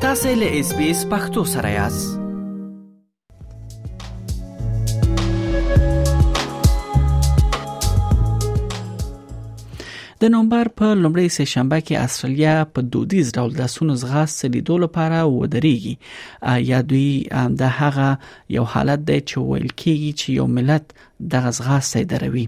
تاسو له اس بي اس پختو سره یاست د نومبر په لومړۍ سه شنبه کې استرالیا په دودیز ډول د سونو زغاست لیدو لپاره ودرېږي یا دوی د هغه یو حالت دی چې ویل کېږي چې یو ملت د غزغاست دروي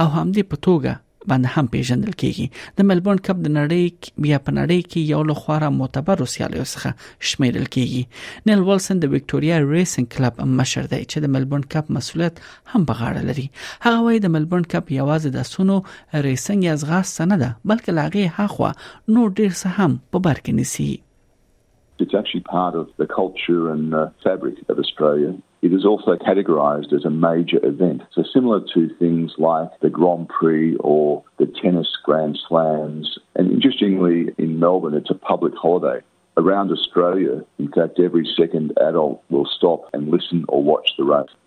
او همدې په توګه باندې هم پیژندل کیږي د ملبورن کپ د نړۍ بیا په نړۍ کې یو له خورا معتبر سیالیو څخه شمیرل کیږي نیل ولسن د وکټوريا ریسینګ کلب مشر دی چې د ملبورن کپ مسولیت هم په غاړه لري هغه وایي د ملبورن کپ یوازې د سونو ریسینګ یا ځغاسته نه ده بلکې لاغي هاخوا نور ډیر څه هم په بر کې نیسي It's actually part of the culture and uh, fabric of Australia. It is also categorised as a major event. So, similar to things like the Grand Prix or the tennis Grand Slams. And interestingly, in Melbourne, it's a public holiday. Around Australia, in fact, every second adult will stop and listen or watch the race.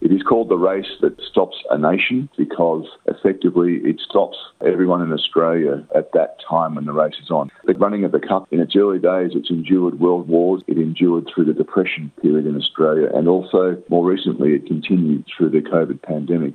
It is called the race that stops a nation because effectively it stops everyone in Australia at that time when the race is on. The running of the Cup in its early days, it's endured world wars, it endured through the Depression period in Australia, and also more recently it continued through the COVID pandemic.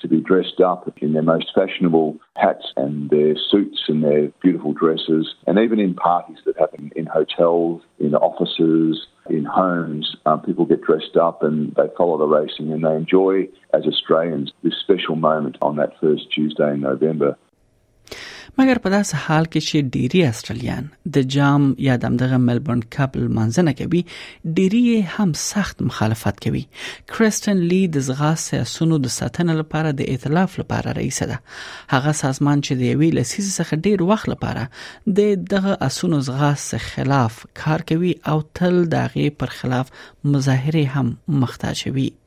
to be dressed up in their most fashionable hats and their suits and their beautiful dresses, and even in parties that happen in hotels, in offices, in homes. Um, people get dressed up and they follow the racing and they enjoy, as Australians, this special moment on that first Tuesday in November. مګر په داسې حال کې چې ډيري استرالیان د جام یا دغه ملبورن کپ لمانځنه کوي ډيري هم سخت مخالفت کوي کریستن لی د زغاسه سونو د ساتنې لپاره د ائتلاف لپاره رئیس ده هغه سازمان چې د یوې لسیز څخه ډیر وخت لپاره د دغه اسونو زغاسه خلاف کار کوي او تل دغه پر خلاف مظاهره هم مختاجوي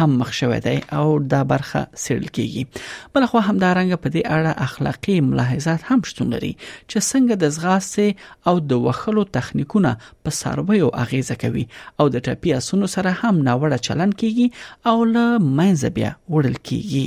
هم مخ شوی دی او دا برخه سیرل کیږي بل خو هم دا رنګ په دې اړه اخلاقی ملاحظات هم شتون لري چې څنګه د زغاسته او د وخلو تخنیکونه په سروي او اغیزه کوي او د ټپی اسونو سره هم ناوړه چلن کیږي او له منځه بیا وړل کیږي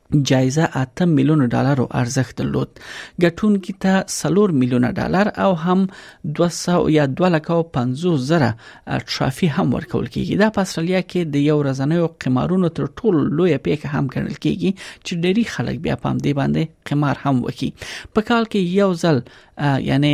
جایزه 8 میلیون ډالرو ارزښت درلود ګټونکي ته 4 میلیون ډالر او هم 200 یا 250 زره ټرافي هم ورکول کیږي دا په استرالیا کې د یو ورځنیو قمارونو تر ټولو لوی پیښه هم ګڼل کیږي چې ډېری خلک بیا پام دی باندې قمار هم وکي په کال کې یو ځل یعنی